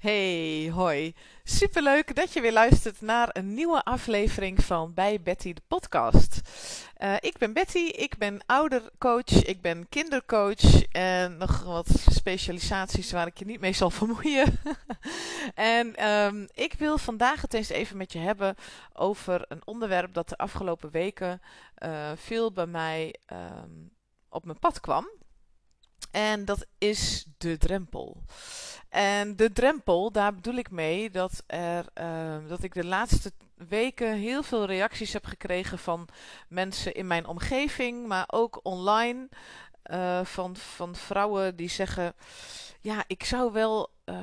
Hey, hoi. Superleuk dat je weer luistert naar een nieuwe aflevering van Bij Betty de podcast. Uh, ik ben Betty, ik ben oudercoach, ik ben kindercoach en nog wat specialisaties waar ik je niet mee zal vermoeien. en um, ik wil vandaag het eens even met je hebben over een onderwerp dat de afgelopen weken uh, veel bij mij um, op mijn pad kwam. En dat is de drempel. En de drempel, daar bedoel ik mee dat, er, uh, dat ik de laatste weken heel veel reacties heb gekregen van mensen in mijn omgeving, maar ook online. Uh, van, van vrouwen die zeggen: Ja, ik zou wel uh,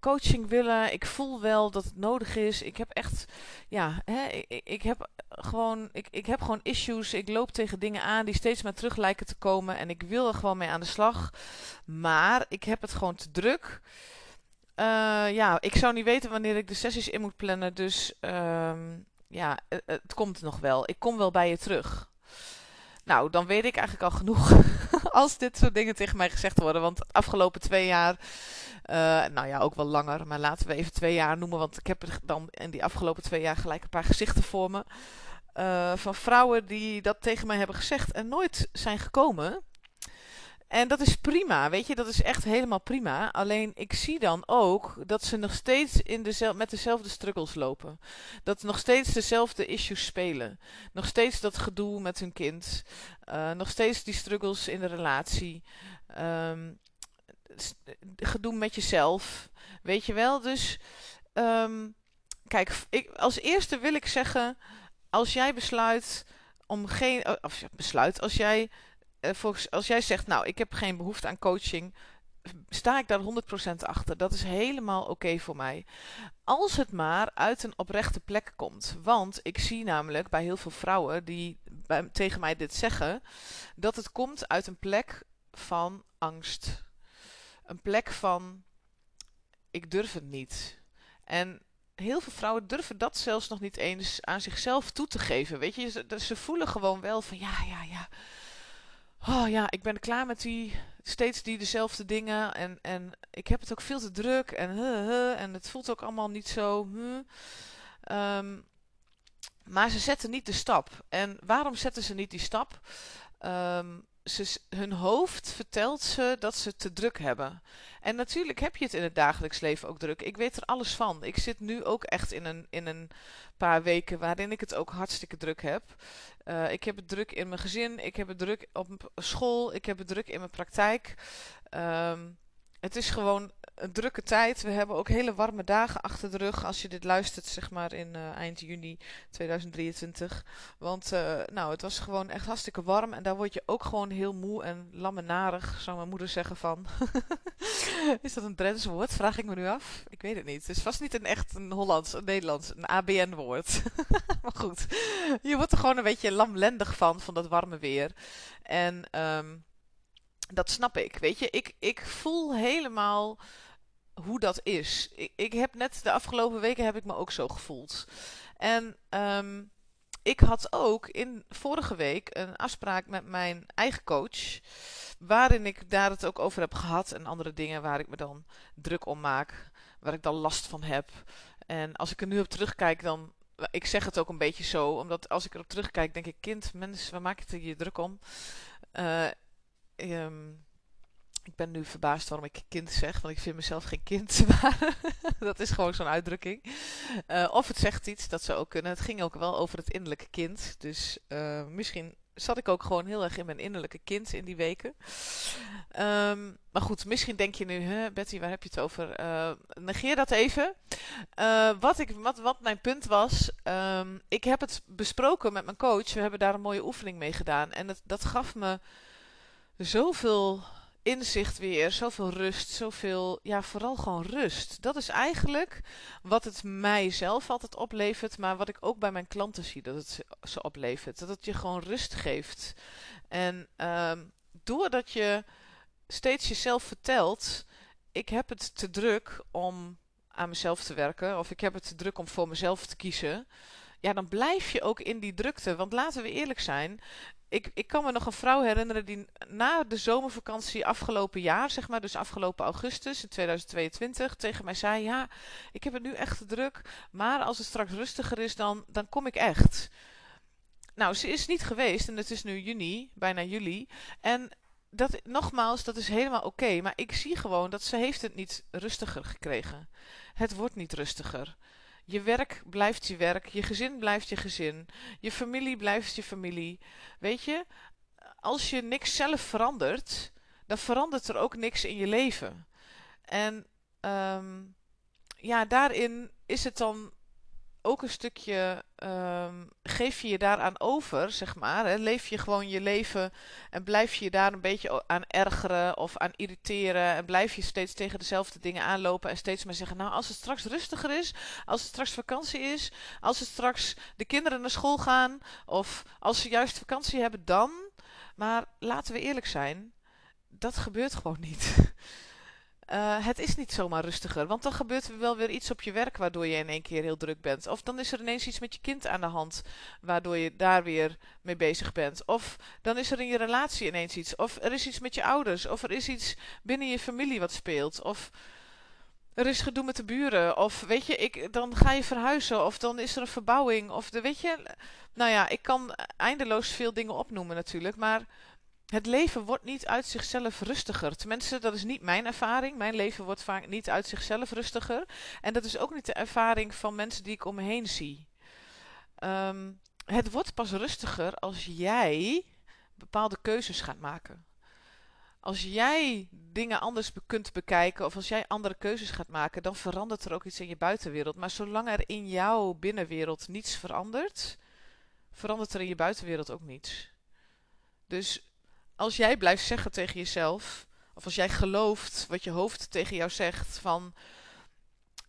coaching willen. Ik voel wel dat het nodig is. Ik heb echt, ja, hè, ik, ik, heb gewoon, ik, ik heb gewoon issues. Ik loop tegen dingen aan die steeds maar terug lijken te komen. En ik wil er gewoon mee aan de slag. Maar ik heb het gewoon te druk. Uh, ja, ik zou niet weten wanneer ik de sessies in moet plannen. Dus um, ja, het, het komt nog wel. Ik kom wel bij je terug. Nou, dan weet ik eigenlijk al genoeg als dit soort dingen tegen mij gezegd worden. Want de afgelopen twee jaar, uh, nou ja, ook wel langer, maar laten we even twee jaar noemen. Want ik heb er dan in die afgelopen twee jaar gelijk een paar gezichten voor me. Uh, van vrouwen die dat tegen mij hebben gezegd en nooit zijn gekomen. En dat is prima, weet je, dat is echt helemaal prima. Alleen ik zie dan ook dat ze nog steeds in met dezelfde struggles lopen. Dat nog steeds dezelfde issues spelen. Nog steeds dat gedoe met hun kind. Uh, nog steeds die struggles in de relatie. Um, gedoe met jezelf. Weet je wel, dus um, kijk, ik, als eerste wil ik zeggen, als jij besluit om geen, of besluit, als jij volgens, als jij zegt, nou, ik heb geen behoefte aan coaching, sta ik daar 100% achter. Dat is helemaal oké voor mij. Als het maar uit een oprechte plek komt. Want ik zie namelijk bij heel veel vrouwen die tegen mij dit zeggen, dat het komt uit een plek van angst. Een plek van, ik durf het niet. En heel veel vrouwen durven dat zelfs nog niet eens aan zichzelf toe te geven. Weet je, ze, ze voelen gewoon wel van, ja, ja, ja oh ja, ik ben klaar met die, steeds die dezelfde dingen. En, en ik heb het ook veel te druk. En, en het voelt ook allemaal niet zo. Um, maar ze zetten niet de stap. En waarom zetten ze niet die stap? Um, ze, hun hoofd vertelt ze dat ze te druk hebben. En natuurlijk heb je het in het dagelijks leven ook druk. Ik weet er alles van. Ik zit nu ook echt in een, in een paar weken waarin ik het ook hartstikke druk heb. Uh, ik heb het druk in mijn gezin, ik heb het druk op school, ik heb het druk in mijn praktijk. Um, het is gewoon een drukke tijd. We hebben ook hele warme dagen achter de rug. Als je dit luistert, zeg maar in uh, eind juni 2023. Want uh, nou, het was gewoon echt hartstikke warm. En daar word je ook gewoon heel moe en lammenarig, zou mijn moeder zeggen van. is dat een Drents woord? Vraag ik me nu af. Ik weet het niet. Het is vast niet een echt een Hollands, een Nederlands, een ABN woord. maar goed, je wordt er gewoon een beetje lamlendig van, van dat warme weer. En um, dat snap ik. Weet je, ik, ik voel helemaal hoe dat is. Ik, ik heb net de afgelopen weken heb ik me ook zo gevoeld. En um, ik had ook in vorige week een afspraak met mijn eigen coach. Waarin ik daar het ook over heb gehad. En andere dingen waar ik me dan druk om maak. Waar ik dan last van heb. En als ik er nu op terugkijk, dan. Ik zeg het ook een beetje zo. Omdat als ik erop terugkijk, denk ik: kind, mensen, waar maak je er je druk om? Uh, um, ik ben nu verbaasd waarom ik kind zeg, want ik vind mezelf geen kind. Maar dat is gewoon zo'n uitdrukking. Uh, of het zegt iets, dat zou ook kunnen. Het ging ook wel over het innerlijke kind. Dus uh, misschien zat ik ook gewoon heel erg in mijn innerlijke kind in die weken. Um, maar goed, misschien denk je nu, hè, Betty, waar heb je het over? Uh, negeer dat even. wat, ik, wat, wat mijn punt was, um, ik heb het besproken met mijn coach. We hebben daar een mooie oefening mee gedaan. En dat gaf me zoveel inzicht weer, zoveel rust, zoveel, ja, vooral gewoon rust. Dat is eigenlijk wat het mij zelf altijd oplevert, maar wat ik ook bij mijn klanten zie dat het ze oplevert. Dat het je gewoon rust geeft. En um, doordat je steeds jezelf vertelt, ik heb het te druk om aan mezelf te werken, of ik heb het te druk om voor mezelf te kiezen ja, dan blijf je ook in die drukte. Want laten we eerlijk zijn. Ik, ik kan me nog een vrouw herinneren die na de zomervakantie afgelopen jaar, zeg maar, dus afgelopen augustus in 2022, tegen mij zei: Ja, ik heb het nu echt te druk, maar als het straks rustiger is, dan, dan kom ik echt. Nou, ze is niet geweest en het is nu juni, bijna juli. En dat, nogmaals, dat is helemaal oké. maar ik zie gewoon dat ze heeft het niet rustiger gekregen. Het wordt niet rustiger. Je werk blijft je werk, je gezin blijft je gezin, je familie blijft je familie. Weet je, als je niks zelf verandert, dan verandert er ook niks in je leven. En um, ja, daarin is het dan ook een stukje um, geef je je daaraan over, zeg maar. Hè? Leef je gewoon je leven en blijf je je daar een beetje aan ergeren of aan irriteren. En blijf je steeds tegen dezelfde dingen aanlopen en steeds maar zeggen: Nou, als het straks rustiger is, als het straks vakantie is, als het straks de kinderen naar school gaan of als ze juist vakantie hebben, dan. Maar laten we eerlijk zijn, dat gebeurt gewoon niet. Uh, het is niet zomaar rustiger, want dan gebeurt er wel weer iets op je werk waardoor je in één keer heel druk bent. Of dan is er ineens iets met je kind aan de hand waardoor je daar weer mee bezig bent. Of dan is er in je relatie ineens iets. Of er is iets met je ouders. Of er is iets binnen je familie wat speelt. Of er is gedoe met de buren. Of weet je, ik, dan ga je verhuizen. Of dan is er een verbouwing. Of de, weet je, nou ja, ik kan eindeloos veel dingen opnoemen natuurlijk. Maar het leven wordt niet uit zichzelf rustiger. Tenminste, dat is niet mijn ervaring. Mijn leven wordt vaak niet uit zichzelf rustiger. En dat is ook niet de ervaring van mensen die ik om me heen zie. Ehm, het wordt pas rustiger als jij bepaalde keuzes gaat maken. Als jij dingen anders kunt bekijken of als jij andere keuzes gaat maken, dan verandert er ook iets in je buitenwereld. Maar zolang er in jouw binnenwereld niets verandert, verandert er in je buitenwereld ook niets. Dus als jij blijft zeggen tegen jezelf, of als jij gelooft wat je hoofd tegen jou zegt, van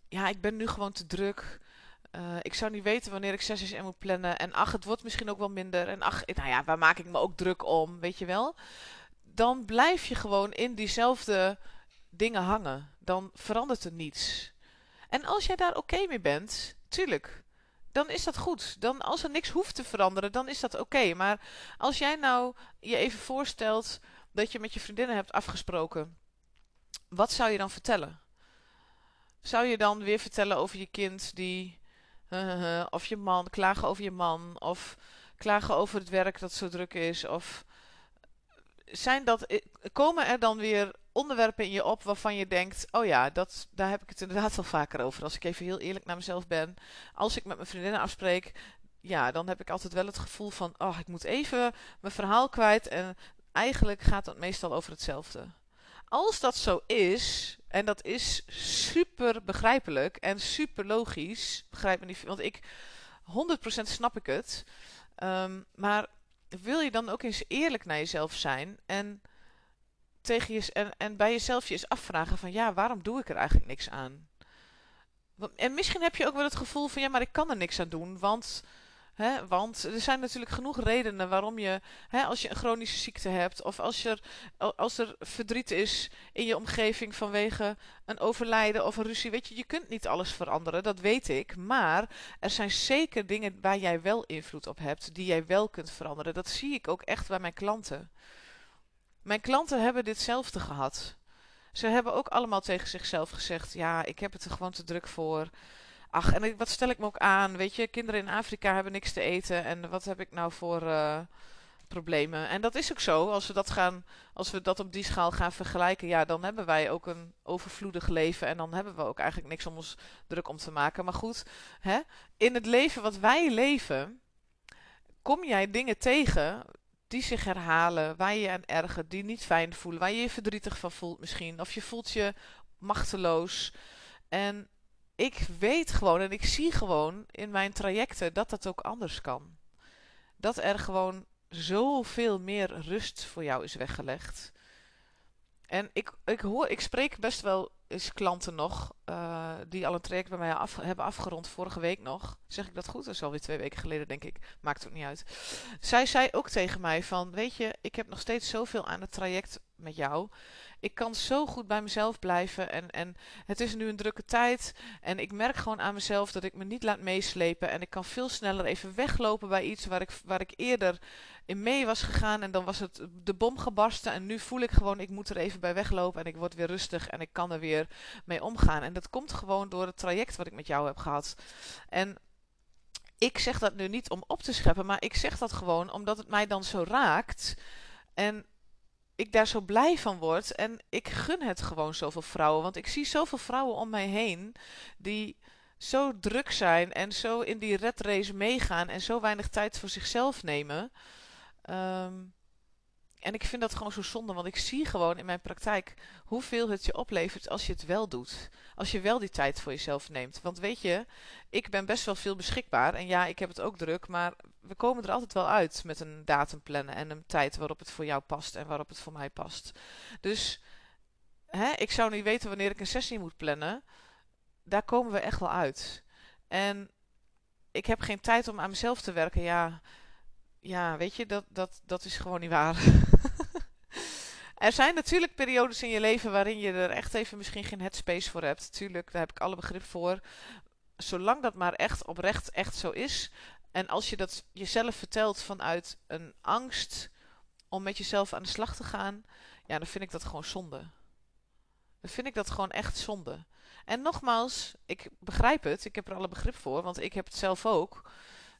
ja, ik ben nu gewoon te druk. Uh, ik zou niet weten wanneer ik 6 SM moet plannen. En ach, het wordt misschien ook wel minder. En ach, nou ja, waar maak ik me ook druk om, weet je wel? Dan blijf je gewoon in diezelfde dingen hangen. Dan verandert er niets. En als jij daar oké mee bent, tuurlijk, dan is dat goed. Dan, als er niks hoeft te veranderen, dan is dat oké. Maar als jij nou je even voorstelt dat je met je vriendinnen hebt afgesproken, wat zou je dan vertellen? Zou je dan weer vertellen over je kind die. of je man, klagen over je man, of klagen over het werk dat zo druk is, of zijn dat, eh, komen er dan weer onderwerpen in je op waarvan je denkt: oh ja, dat, daar heb ik het inderdaad wel vaker over. Als ik even heel eerlijk naar mezelf ben. Als ik met mijn vriendinnen afspreek, ja, dan heb ik altijd wel het gevoel van: oh, ik moet even mijn verhaal kwijt. En eigenlijk gaat het meestal over hetzelfde. Als dat zo is, en dat is super begrijpelijk en super logisch, begrijp me niet, want ik 100% snap ik het. Um, maar wil je dan ook eens eerlijk naar jezelf zijn en, tegen je, en, en bij jezelf je eens afvragen van ja, waarom doe ik er eigenlijk niks aan? En misschien heb je ook wel het gevoel van ja, maar ik kan er niks aan doen, want He, want er zijn natuurlijk genoeg redenen waarom je, he, als je een chronische ziekte hebt, of als, je, als er verdriet is in je omgeving vanwege een overlijden of een ruzie, weet je, je kunt niet alles veranderen, dat weet ik. Maar er zijn zeker dingen waar jij wel invloed op hebt, die jij wel kunt veranderen. Dat zie ik ook echt bij mijn klanten. Mijn klanten hebben ditzelfde gehad. Ze hebben ook allemaal tegen zichzelf gezegd: Ja, ik heb het er gewoon te druk voor. Ach, en wat stel ik me ook aan? Weet je, kinderen in Afrika hebben niks te eten. En wat heb ik nou voor uh, problemen? En dat is ook zo. Als we dat, gaan, als we dat op die schaal gaan vergelijken, ja, dan hebben wij ook een overvloedig leven. En dan hebben we ook eigenlijk niks om ons druk om te maken. Maar goed, hè? in het leven wat wij leven, kom jij dingen tegen die zich herhalen, waar je je aan ergert, die niet fijn voelen, waar je je verdrietig van voelt misschien. Of je voelt je machteloos. En ik weet gewoon en ik zie gewoon in mijn trajecten dat dat ook anders kan. Dat er gewoon zoveel meer rust voor jou is weggelegd. En ik, ik, hoor, ik spreek best wel eens klanten nog, uh, die al een traject bij mij af, hebben afgerond vorige week nog. Zeg ik dat goed? Dat is alweer twee weken geleden, denk ik. Maakt ook niet uit. Zij zei ook tegen mij van, weet je, ik heb nog steeds zoveel aan het traject met jou. Ik kan zo goed bij mezelf blijven. En, en het is nu een drukke tijd. En ik merk gewoon aan mezelf dat ik me niet laat meeslepen. En ik kan veel sneller even weglopen bij iets waar ik, waar ik eerder in mee was gegaan. En dan was het de bom gebarsten. En nu voel ik gewoon, ik moet er even bij weglopen. En ik word weer rustig. En ik kan er weer mee omgaan. En dat komt gewoon door het traject wat ik met jou heb gehad. En ik zeg dat nu niet om op te scheppen, maar ik zeg dat gewoon omdat het mij dan zo raakt. En ik daar zo blij van word. En ik gun het gewoon zoveel vrouwen. Want ik zie zoveel vrouwen om mij heen die zo druk zijn en zo in die red race meegaan en zo weinig tijd voor zichzelf nemen. Um, en ik vind dat gewoon zo zonde, want ik zie gewoon in mijn praktijk hoeveel het je oplevert als je het wel doet. Als je wel die tijd voor jezelf neemt. Want weet je, ik ben best wel veel beschikbaar. En ja, ik heb het ook druk, maar we komen er altijd wel uit met een datum plannen en een tijd waarop het voor jou past en waarop het voor mij past. Dus hè, ik zou niet weten wanneer ik een sessie moet plannen. Daar komen we echt wel uit. En ik heb geen tijd om aan mezelf te werken. Ja, ja, weet je, dat, dat, dat is gewoon niet waar. er zijn natuurlijk periodes in je leven waarin je er echt even misschien geen headspace voor hebt. Tuurlijk, daar heb ik alle begrip voor. Zolang dat maar echt oprecht echt zo is. En als je dat jezelf vertelt vanuit een angst om met jezelf aan de slag te gaan, ja, dan vind ik dat gewoon zonde. Dan vind ik dat gewoon echt zonde. En nogmaals, ik begrijp het, ik heb er alle begrip voor, want ik heb het zelf ook.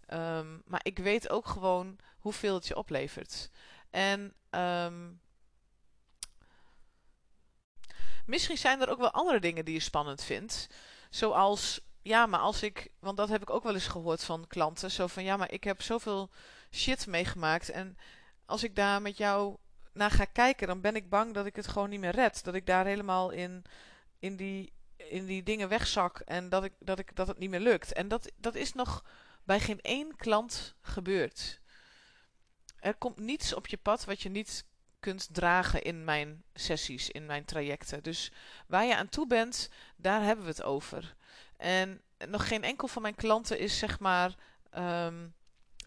Ehm, maar ik weet ook gewoon hoeveel het je oplevert. En ehm, misschien zijn er ook wel andere dingen die je spannend vindt. Zoals, ja, maar als ik, want dat heb ik ook wel eens gehoord van klanten. Zo van, ja, maar ik heb zoveel shit meegemaakt. En als ik daar met jou naar ga kijken, dan ben ik bang dat ik het gewoon niet meer red. Dat ik daar helemaal in, in, die, in die dingen wegzak en dat, ik, dat, ik, dat het niet meer lukt. En dat, dat is nog bij geen één klant gebeurt. Er komt niets op je pad wat je niet kunt dragen in mijn sessies, in mijn trajecten. Dus waar je aan toe bent, daar hebben we het over. En nog geen enkel van mijn klanten is zeg maar ehm,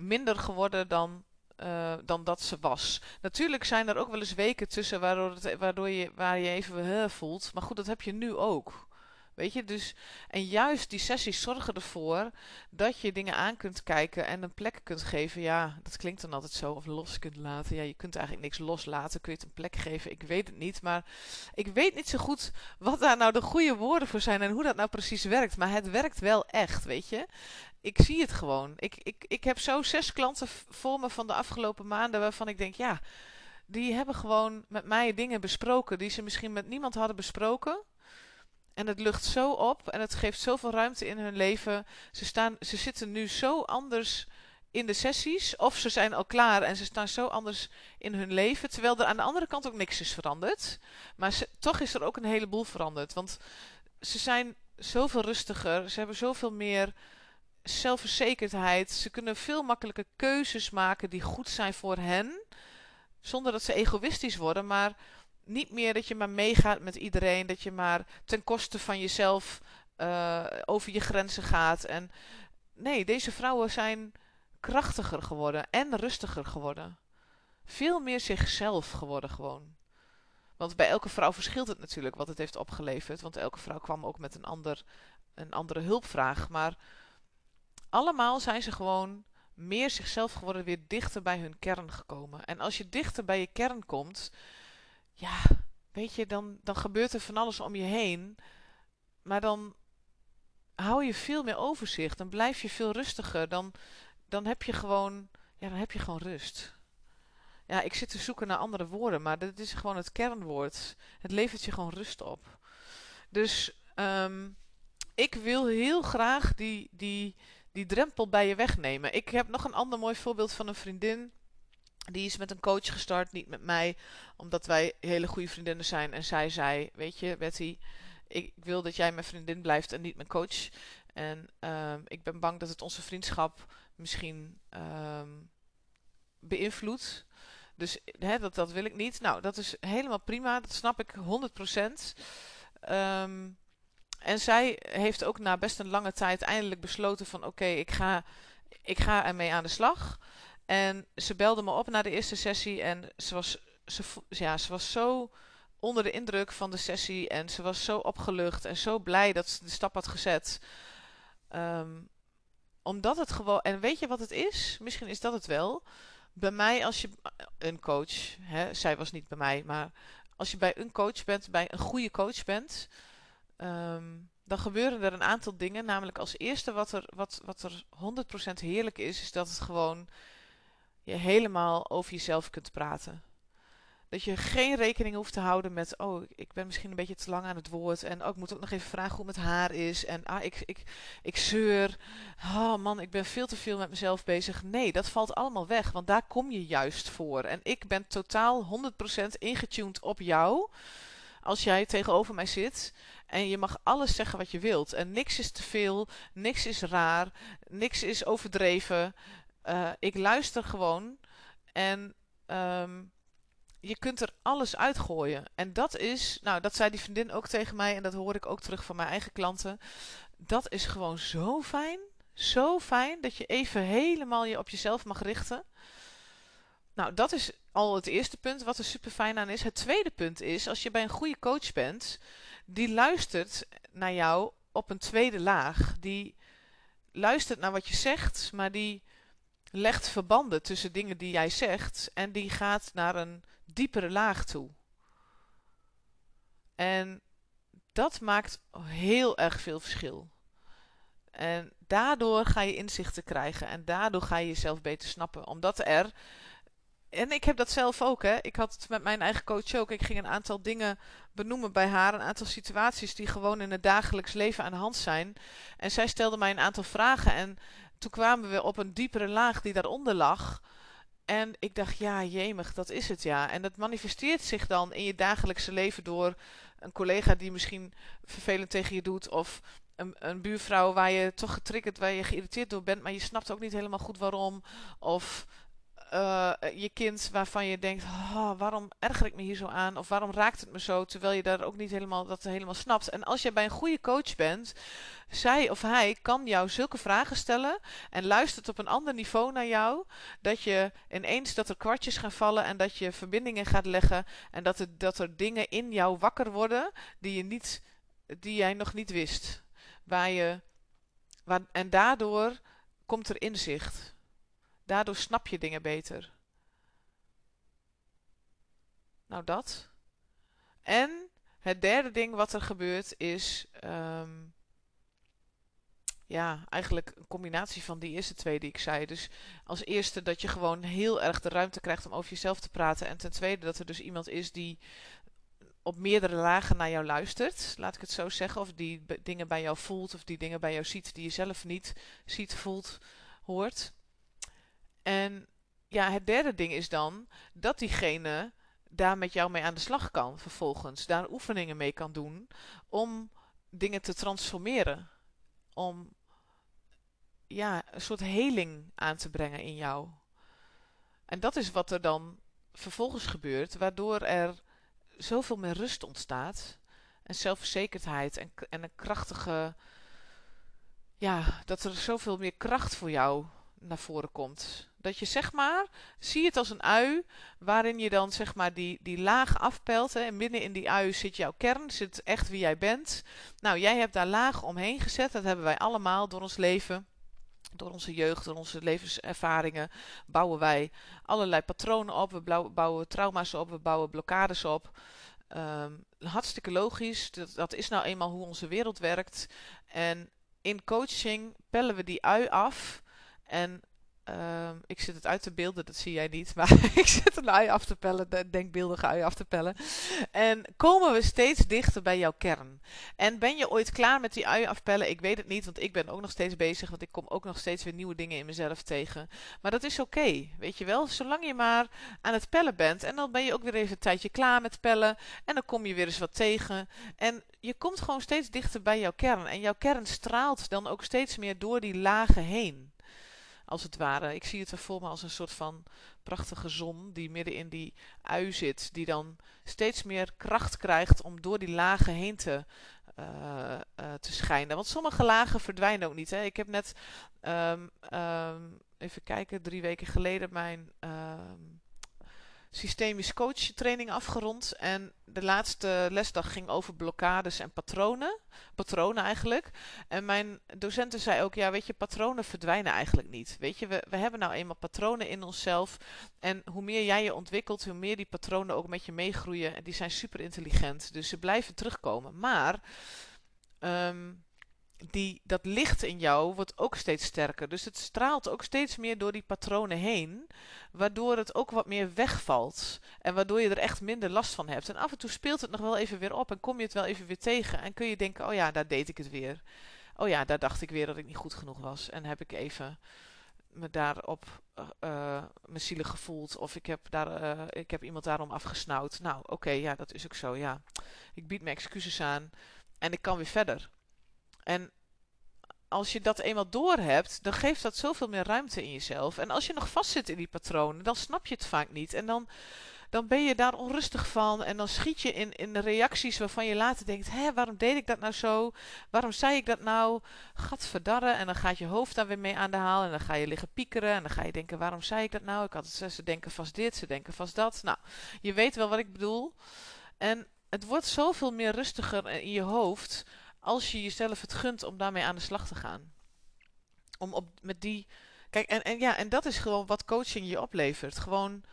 minder geworden dan, uh, dan dat ze was. Natuurlijk zijn er ook wel eens weken tussen waardoor, het, waardoor je, waar je even voelt. Maar goed, dat heb je nu ook. Weet je, dus, en juist die sessies zorgen ervoor dat je dingen aan kunt kijken en een plek kunt geven. Ja, dat klinkt dan altijd zo, of los kunt laten. Ja, je kunt eigenlijk niks loslaten. Kun je het een plek geven? Ik weet het niet, maar ik weet niet zo goed wat daar nou de goede woorden voor zijn en hoe dat nou precies werkt. Maar het werkt wel echt, weet je. Ik zie het gewoon. Ik, ik, ik heb zo zes klanten voor me van de afgelopen maanden waarvan ik denk, ja, die hebben gewoon met mij dingen besproken die ze misschien met niemand hadden besproken. En het lucht zo op en het geeft zoveel ruimte in hun leven. Ze, staan, ze zitten nu zo anders in de sessies. Of ze zijn al klaar en ze staan zo anders in hun leven. Terwijl er aan de andere kant ook niks is veranderd. Maar toch is er ook een heleboel veranderd. Want ze zijn zoveel rustiger. Ze hebben zoveel meer zelfverzekerdheid. Ze kunnen veel makkelijker keuzes maken die goed zijn voor hen. Zonder dat ze egoïstisch worden. Maar niet meer dat je maar meegaat met iedereen. Dat je maar ten koste van jezelf uh, over je grenzen gaat. En nee, deze vrouwen zijn krachtiger geworden en rustiger geworden. Veel meer zichzelf geworden gewoon. Want bij elke vrouw verschilt het natuurlijk wat het heeft opgeleverd. Want elke vrouw kwam ook met een, ander, een andere hulpvraag. Maar allemaal zijn ze gewoon meer zichzelf geworden, weer dichter bij hun kern gekomen. En als je dichter bij je kern komt, ja, weet je, dan, dan gebeurt er van alles om je heen. Maar dan hou je veel meer overzicht. Dan blijf je veel rustiger. Dan, dan heb je gewoon, ja, dan heb je gewoon rust. Ja, ik zit te zoeken naar andere woorden, maar dit is gewoon het kernwoord. Het levert je gewoon rust op. Dus um, ik wil heel graag die, die, die drempel bij je wegnemen. Ik heb nog een ander mooi voorbeeld van een vriendin. Die is met een coach gestart, niet met mij, omdat wij hele goede vriendinnen zijn. En zij zei: Weet je, Betty, ik wil dat jij mijn vriendin blijft en niet mijn coach. En uh, ik ben bang dat het onze vriendschap misschien uh, beïnvloedt. Dus dat, dat wil ik niet. Nou, dat is helemaal prima. Dat snap ik 100%. Um, ehm, en zij heeft ook na best een lange tijd eindelijk besloten van... Oké, ik, ga, ik ga ermee aan de slag. En ze belde me op na de eerste sessie en ze was ze, ja, ze was zo onder de indruk van de sessie en ze was zo opgelucht en zo blij dat ze de stap had gezet. Ehm, omdat het gewoon, en weet je wat het is? Misschien is dat het wel. Bij mij, als je een coach, hè, zij was niet bij mij, maar als je bij een coach bent, bij een goede coach bent, ehm, dan gebeuren er een aantal dingen. Namelijk als eerste wat er, wat, wat er 100% heerlijk is, is dat het gewoon je helemaal over jezelf kunt praten. Dat je geen rekening hoeft te houden met, oh, ik ben misschien een beetje te lang aan het woord. En oh, ik moet ook nog even vragen hoe het haar is. En ah, ik, ik, ik zeur. Oh man, ik ben veel te veel met mezelf bezig. Nee, dat valt allemaal weg, want daar kom je juist voor. En ik ben totaal 100% ingetuned op jou. Als jij tegenover mij zit en je mag alles zeggen wat je wilt. En niks is te veel, niks is raar, niks is overdreven. Uh, ik luister gewoon en um, je kunt er alles uitgooien. En dat is, nou, dat zei die vriendin ook tegen mij en dat hoor ik ook terug van mijn eigen klanten. Dat is gewoon zo fijn. Zo fijn dat je even helemaal je op jezelf mag richten. Nou, dat is al het eerste punt wat er super fijn aan is. Het tweede punt is, als je bij een goede coach bent, die luistert naar jou op een tweede laag. Die luistert naar wat je zegt, maar die legt verbanden tussen dingen die jij zegt en die gaat naar een diepere laag toe. En dat maakt heel erg veel verschil. En daardoor ga je inzichten krijgen en daardoor ga je jezelf beter snappen. Omdat er. En ik heb dat zelf ook, hè. Ik had het met mijn eigen coach ook. Ik ging een aantal dingen benoemen bij haar. Een aantal situaties die gewoon in het dagelijks leven aan de hand zijn. En zij stelde mij een aantal vragen. En toen kwamen we op een diepere laag die daaronder lag. En ik dacht, ja, jemig, dat is het ja. En dat manifesteert zich dan in je dagelijkse leven door een collega die misschien vervelend tegen je doet. Of een, een buurvrouw waar je toch getriggerd, waar je geïrriteerd door bent, maar je snapt ook niet helemaal goed waarom. Of uh, je kind waarvan je denkt, waarom erger ik me hier zo aan? Of waarom raakt het me zo? Terwijl je daar ook niet helemaal, dat helemaal snapt. En als je bij een goede coach bent, zij of hij kan jou zulke vragen stellen en luistert op een ander niveau naar jou, dat je ineens dat er kwartjes gaan vallen en dat je verbindingen gaat leggen en dat er, dat er dingen in jou wakker worden die, je niet, die jij nog niet wist. Waar je, en daardoor komt er inzicht. Daardoor snap je dingen beter. Nou, dat. En het derde ding wat er gebeurt is. Um, ja, eigenlijk een combinatie van die eerste twee die ik zei. Dus als eerste dat je gewoon heel erg de ruimte krijgt om over jezelf te praten. En ten tweede dat er dus iemand is die op meerdere lagen naar jou luistert, laat ik het zo zeggen. Of die dingen bij jou voelt, of die dingen bij jou ziet die je zelf niet ziet, voelt, hoort. En ja, het derde ding is dan dat diegene daar met jou mee aan de slag kan vervolgens. Daar oefeningen mee kan doen om dingen te transformeren. Om ja, een soort heling aan te brengen in jou. En dat is wat er dan vervolgens gebeurt, waardoor er zoveel meer rust ontstaat. En zelfverzekerdheid en, en een krachtige. Ja, dat er zoveel meer kracht voor jou naar voren komt. Dat je zeg maar, zie het als een ui, waarin je dan zeg maar die, die laag afpelt. Hè, en binnen in die ui zit jouw kern, zit echt wie jij bent. Nou, jij hebt daar laag omheen gezet, dat hebben wij allemaal door ons leven. Door onze jeugd, door onze levenservaringen bouwen wij allerlei patronen op. We bouwen trauma's op, we bouwen blokkades op. Um, hartstikke logisch, dat, dat is nou eenmaal hoe onze wereld werkt. En in coaching pellen we die ui af en um, ik zit het uit te beelden, dat zie jij niet. Maar ik zit een ui af te pellen, de denkbeeldige ui af te pellen. En komen we steeds dichter bij jouw kern. En ben je ooit klaar met die ui afpellen? Ik weet het niet, want ik ben ook nog steeds bezig. Want ik kom ook nog steeds weer nieuwe dingen in mezelf tegen. Maar dat is oké, weet je wel. Zolang je maar aan het pellen bent. En dan ben je ook weer even een tijdje klaar met pellen. En dan kom je weer eens wat tegen. En je komt gewoon steeds dichter bij jouw kern. En jouw kern straalt dan ook steeds meer door die lagen heen als het ware. Ik zie het er voor me als een soort van prachtige zon die midden in die ui zit. Die dan steeds meer kracht krijgt om door die lagen heen te, uh, uh, te schijnen. Want sommige lagen verdwijnen ook niet. Hè. Ik heb net, um, um, even kijken, drie weken geleden mijn... Um, systemisch coach training afgerond. En de laatste lesdag ging over blokkades en patronen. Patronen eigenlijk. En mijn docenten zei ook, ja weet je, patronen verdwijnen eigenlijk niet. Weet je, we, we hebben nou eenmaal patronen in onszelf. En hoe meer jij je ontwikkelt, hoe meer die patronen ook met je meegroeien. En die zijn super intelligent. Dus ze blijven terugkomen. Maar... Um, die, dat licht in jou wordt ook steeds sterker. Dus het straalt ook steeds meer door die patronen heen. Waardoor het ook wat meer wegvalt. En waardoor je er echt minder last van hebt. En af en toe speelt het nog wel even weer op. En kom je het wel even weer tegen. En kun je denken: oh ja, daar deed ik het weer. Oh ja, daar dacht ik weer dat ik niet goed genoeg was. En heb ik even me daarop uh, me zielig gevoeld. Of ik heb, daar, uh, ik heb iemand daarom afgesnauwd. Nou, oké, ja, dat is ook zo. Ja, ik bied mijn excuses aan. En ik kan weer verder. En als je dat eenmaal door hebt, dan geeft dat zoveel meer ruimte in jezelf. En als je nog vastzit in die patronen, dan snap je het vaak niet. En dan, dan ben je daar onrustig van. En dan schiet je in, in reacties waarvan je later denkt: hé, waarom deed ik dat nou zo? Waarom zei ik dat nou? Gadverdarre. En dan gaat je hoofd daar weer mee aan de haal. En dan ga je liggen piekeren. En dan ga je denken: waarom zei ik dat nou? Ik had het, ze denken vast dit, ze denken vast dat. Nou, je weet wel wat ik bedoel. En het wordt zoveel meer rustiger in je hoofd als je jezelf het gunt om daarmee aan de slag te gaan. Om op, met die. Kijk, en, en ja, en dat is gewoon wat coaching je oplevert. Gewoon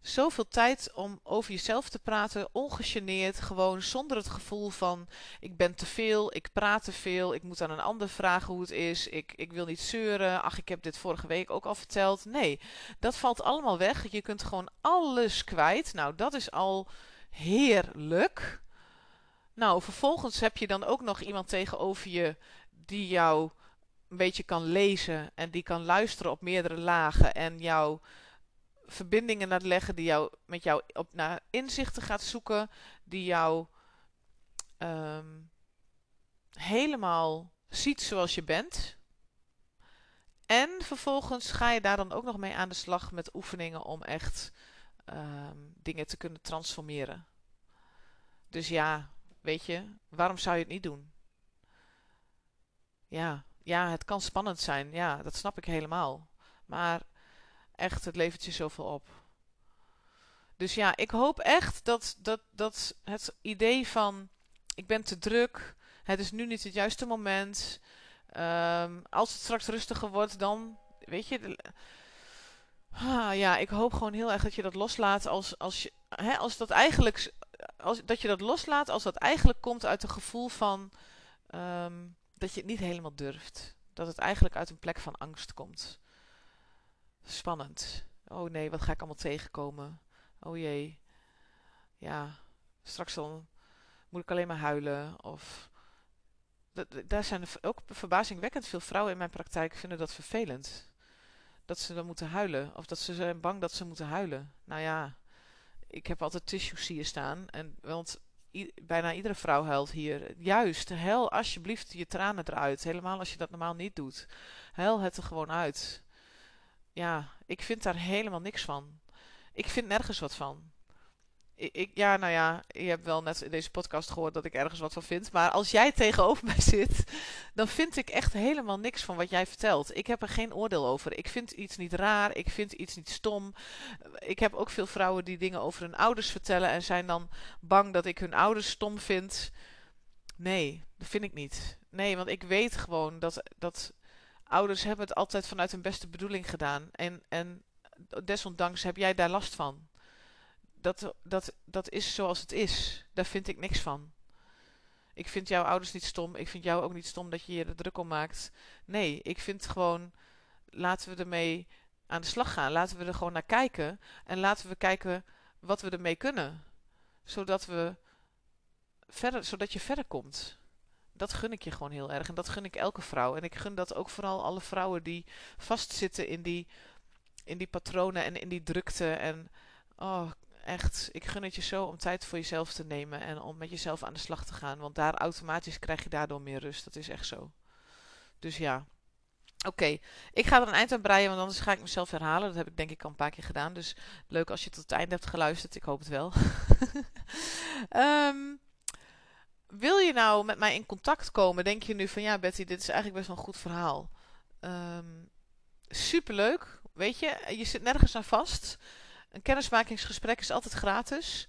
zoveel tijd om over jezelf te praten, ongegeneerd, gewoon zonder het gevoel van ik ben te veel, ik praat te veel, ik moet aan een ander vragen hoe het is, ik, ik wil niet zeuren, ach ik heb dit vorige week ook al verteld. Nee, dat valt allemaal weg. Je kunt gewoon alles kwijt. Nou, dat is al heerlijk. Nou, vervolgens heb je dan ook nog iemand tegenover je die jou een beetje kan lezen en die kan luisteren op meerdere lagen en jou verbindingen laat leggen, die jou met jou op naar inzichten gaat zoeken, die jou ehm, helemaal ziet zoals je bent. En vervolgens ga je daar dan ook nog mee aan de slag met oefeningen om echt ehm, dingen te kunnen transformeren. Dus ja, Weet je, waarom zou je het niet doen? Ja, ja, het kan spannend zijn. Ja, dat snap ik helemaal. Maar echt, het levert je zoveel op. Dus ja, ik hoop echt dat, dat, dat het idee van ik ben te druk, het is nu niet het juiste moment. Um, als het straks rustiger wordt, dan weet je. ah, ja, ik hoop gewoon heel erg dat je dat loslaat als, als, je, hè, als dat eigenlijk als, dat je dat loslaat als dat eigenlijk komt uit een gevoel van ehm, dat je het niet helemaal durft. Dat het eigenlijk uit een plek van angst komt. Spannend. Oh nee, wat ga ik allemaal tegenkomen? Oh jee. Ja, straks dan moet ik alleen maar huilen. Of daar zijn ook verbazingwekkend veel vrouwen in mijn praktijk vinden dat vervelend. Dat ze dan moeten huilen. Of dat ze zijn bang dat ze moeten huilen. Nou ja, ik heb altijd tissues hier staan. En, want bijna iedere vrouw huilt hier. Juist, huil alsjeblieft je tranen eruit. Helemaal als je dat normaal niet doet. Huil het er gewoon uit. Ja, ik vind daar helemaal niks van. Ik vind nergens wat van ik, ja, nou ja, je hebt wel net in deze podcast gehoord dat ik ergens wat van vind. Maar als jij tegenover mij zit, dan vind ik echt helemaal niks van wat jij vertelt. Ik heb er geen oordeel over. Ik vind iets niet raar. Ik vind iets niet stom. Ik heb ook veel vrouwen die dingen over hun ouders vertellen en zijn dan bang dat ik hun ouders stom vind. Nee, dat vind ik niet. Nee, want ik weet gewoon dat, dat ouders hebben het altijd vanuit hun beste bedoeling gedaan. En, en desondanks heb jij daar last van dat, dat, dat is zoals het is. Daar vind ik niks van. Ik vind jouw ouders niet stom. Ik vind jou ook niet stom dat je je er druk om maakt. Nee, ik vind gewoon, laten we ermee aan de slag gaan. Laten we er gewoon naar kijken. En laten we kijken wat we ermee kunnen. Zodat we verder, zodat je verder komt. Dat gun ik je gewoon heel erg. En dat gun ik elke vrouw. En ik gun dat ook vooral alle vrouwen die vastzitten in die, in die patronen en in die drukte. En oh, echt, ik gun het je zo om tijd voor jezelf te nemen en om met jezelf aan de slag te gaan. Want daar automatisch krijg je daardoor meer rust. Dat is echt zo. Dus ja. Oké, ik ga er een eind aan breien, want anders ga ik mezelf herhalen. Dat heb ik denk ik al een paar keer gedaan. Dus leuk als je tot het einde hebt geluisterd. Ik hoop het wel. um, wil je nou met mij in contact komen? Denk je nu van ja, Betty, dit is eigenlijk best wel een goed verhaal. Um, superleuk. Weet je, je zit nergens aan vast. Een kennismakingsgesprek is altijd gratis.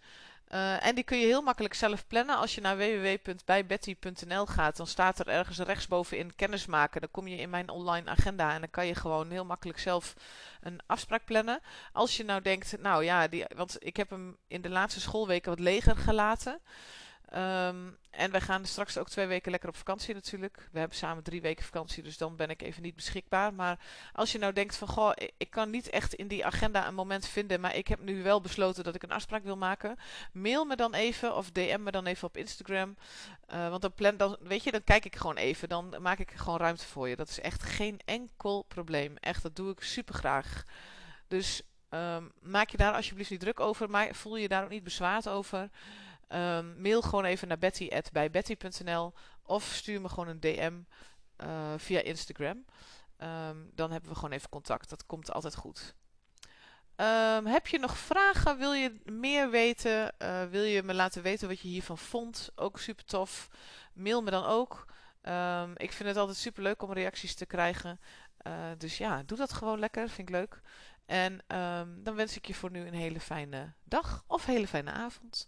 Uh, en die kun je heel makkelijk zelf plannen. Als je naar www.bijbetty.nl gaat, dan staat er ergens rechtsbovenin kennismaken. Dan kom je in mijn online agenda en dan kan je gewoon heel makkelijk zelf een afspraak plannen. Als je nou denkt, nou ja, die, want ik heb hem in de laatste schoolweken wat leger gelaten. Um, en wij gaan straks ook twee weken lekker op vakantie natuurlijk. We hebben samen drie weken vakantie, dus dan ben ik even niet beschikbaar. Maar als je nou denkt van, goh, ik kan niet echt in die agenda een moment vinden, maar ik heb nu wel besloten dat ik een afspraak wil maken. Mail me dan even of DM me dan even op Instagram. Uh, want dan, plan, dan, weet je, dan kijk ik gewoon even. Dan maak ik gewoon ruimte voor je. Dat is echt geen enkel probleem. Echt, dat doe ik super graag. Dus um, maak je daar alsjeblieft niet druk over, maar voel je daar ook niet bezwaard over. Um, mail gewoon even naar betty.bijbetty.nl of stuur me gewoon een DM uh, via Instagram. Um, dan hebben we gewoon even contact. Dat komt altijd goed. Um, heb je nog vragen? Wil je meer weten? Uh, wil je me laten weten wat je hiervan vond? Ook super tof. Mail me dan ook. ik vind het altijd super leuk om reacties te krijgen. Uh, dus ja, doe dat gewoon lekker. Vind ik leuk. En dan wens ik je voor nu een hele fijne dag of hele fijne avond.